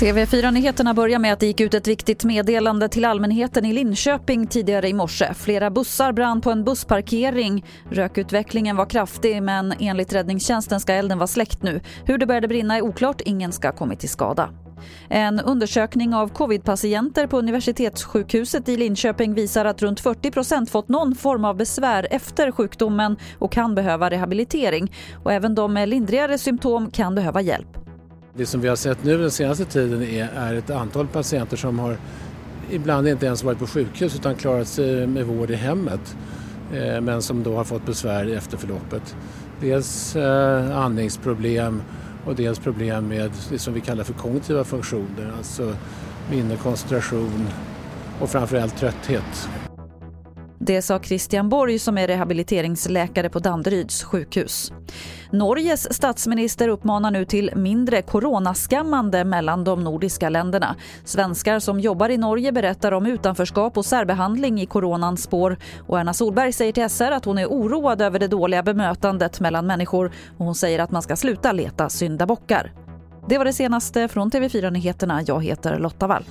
TV4-nyheterna börjar med att det gick ut ett viktigt meddelande till allmänheten i Linköping tidigare i morse. Flera bussar brann på en bussparkering. Rökutvecklingen var kraftig men enligt räddningstjänsten ska elden vara släckt nu. Hur det började brinna är oklart, ingen ska ha kommit till skada. En undersökning av covidpatienter på universitetssjukhuset i Linköping visar att runt 40 procent fått någon form av besvär efter sjukdomen och kan behöva rehabilitering. Och även de med lindrigare symptom kan behöva hjälp. Det som vi har sett nu den senaste tiden är, är ett antal patienter som har ibland inte ens varit på sjukhus utan klarat sig med vård i hemmet eh, men som då har fått besvär efter förloppet. Dels eh, andningsproblem och dels problem med det som vi kallar för kognitiva funktioner, alltså minne, koncentration och framförallt trötthet. Det sa Christian Borg som är rehabiliteringsläkare på Danderyds sjukhus. Norges statsminister uppmanar nu till mindre coronaskammande mellan de nordiska länderna. Svenskar som jobbar i Norge berättar om utanförskap och särbehandling i coronans spår. Och Erna Solberg säger till SR att hon är oroad över det dåliga bemötandet mellan människor och hon säger att man ska sluta leta syndabockar. Det var det senaste från TV4 Nyheterna. Jag heter Lotta Wall.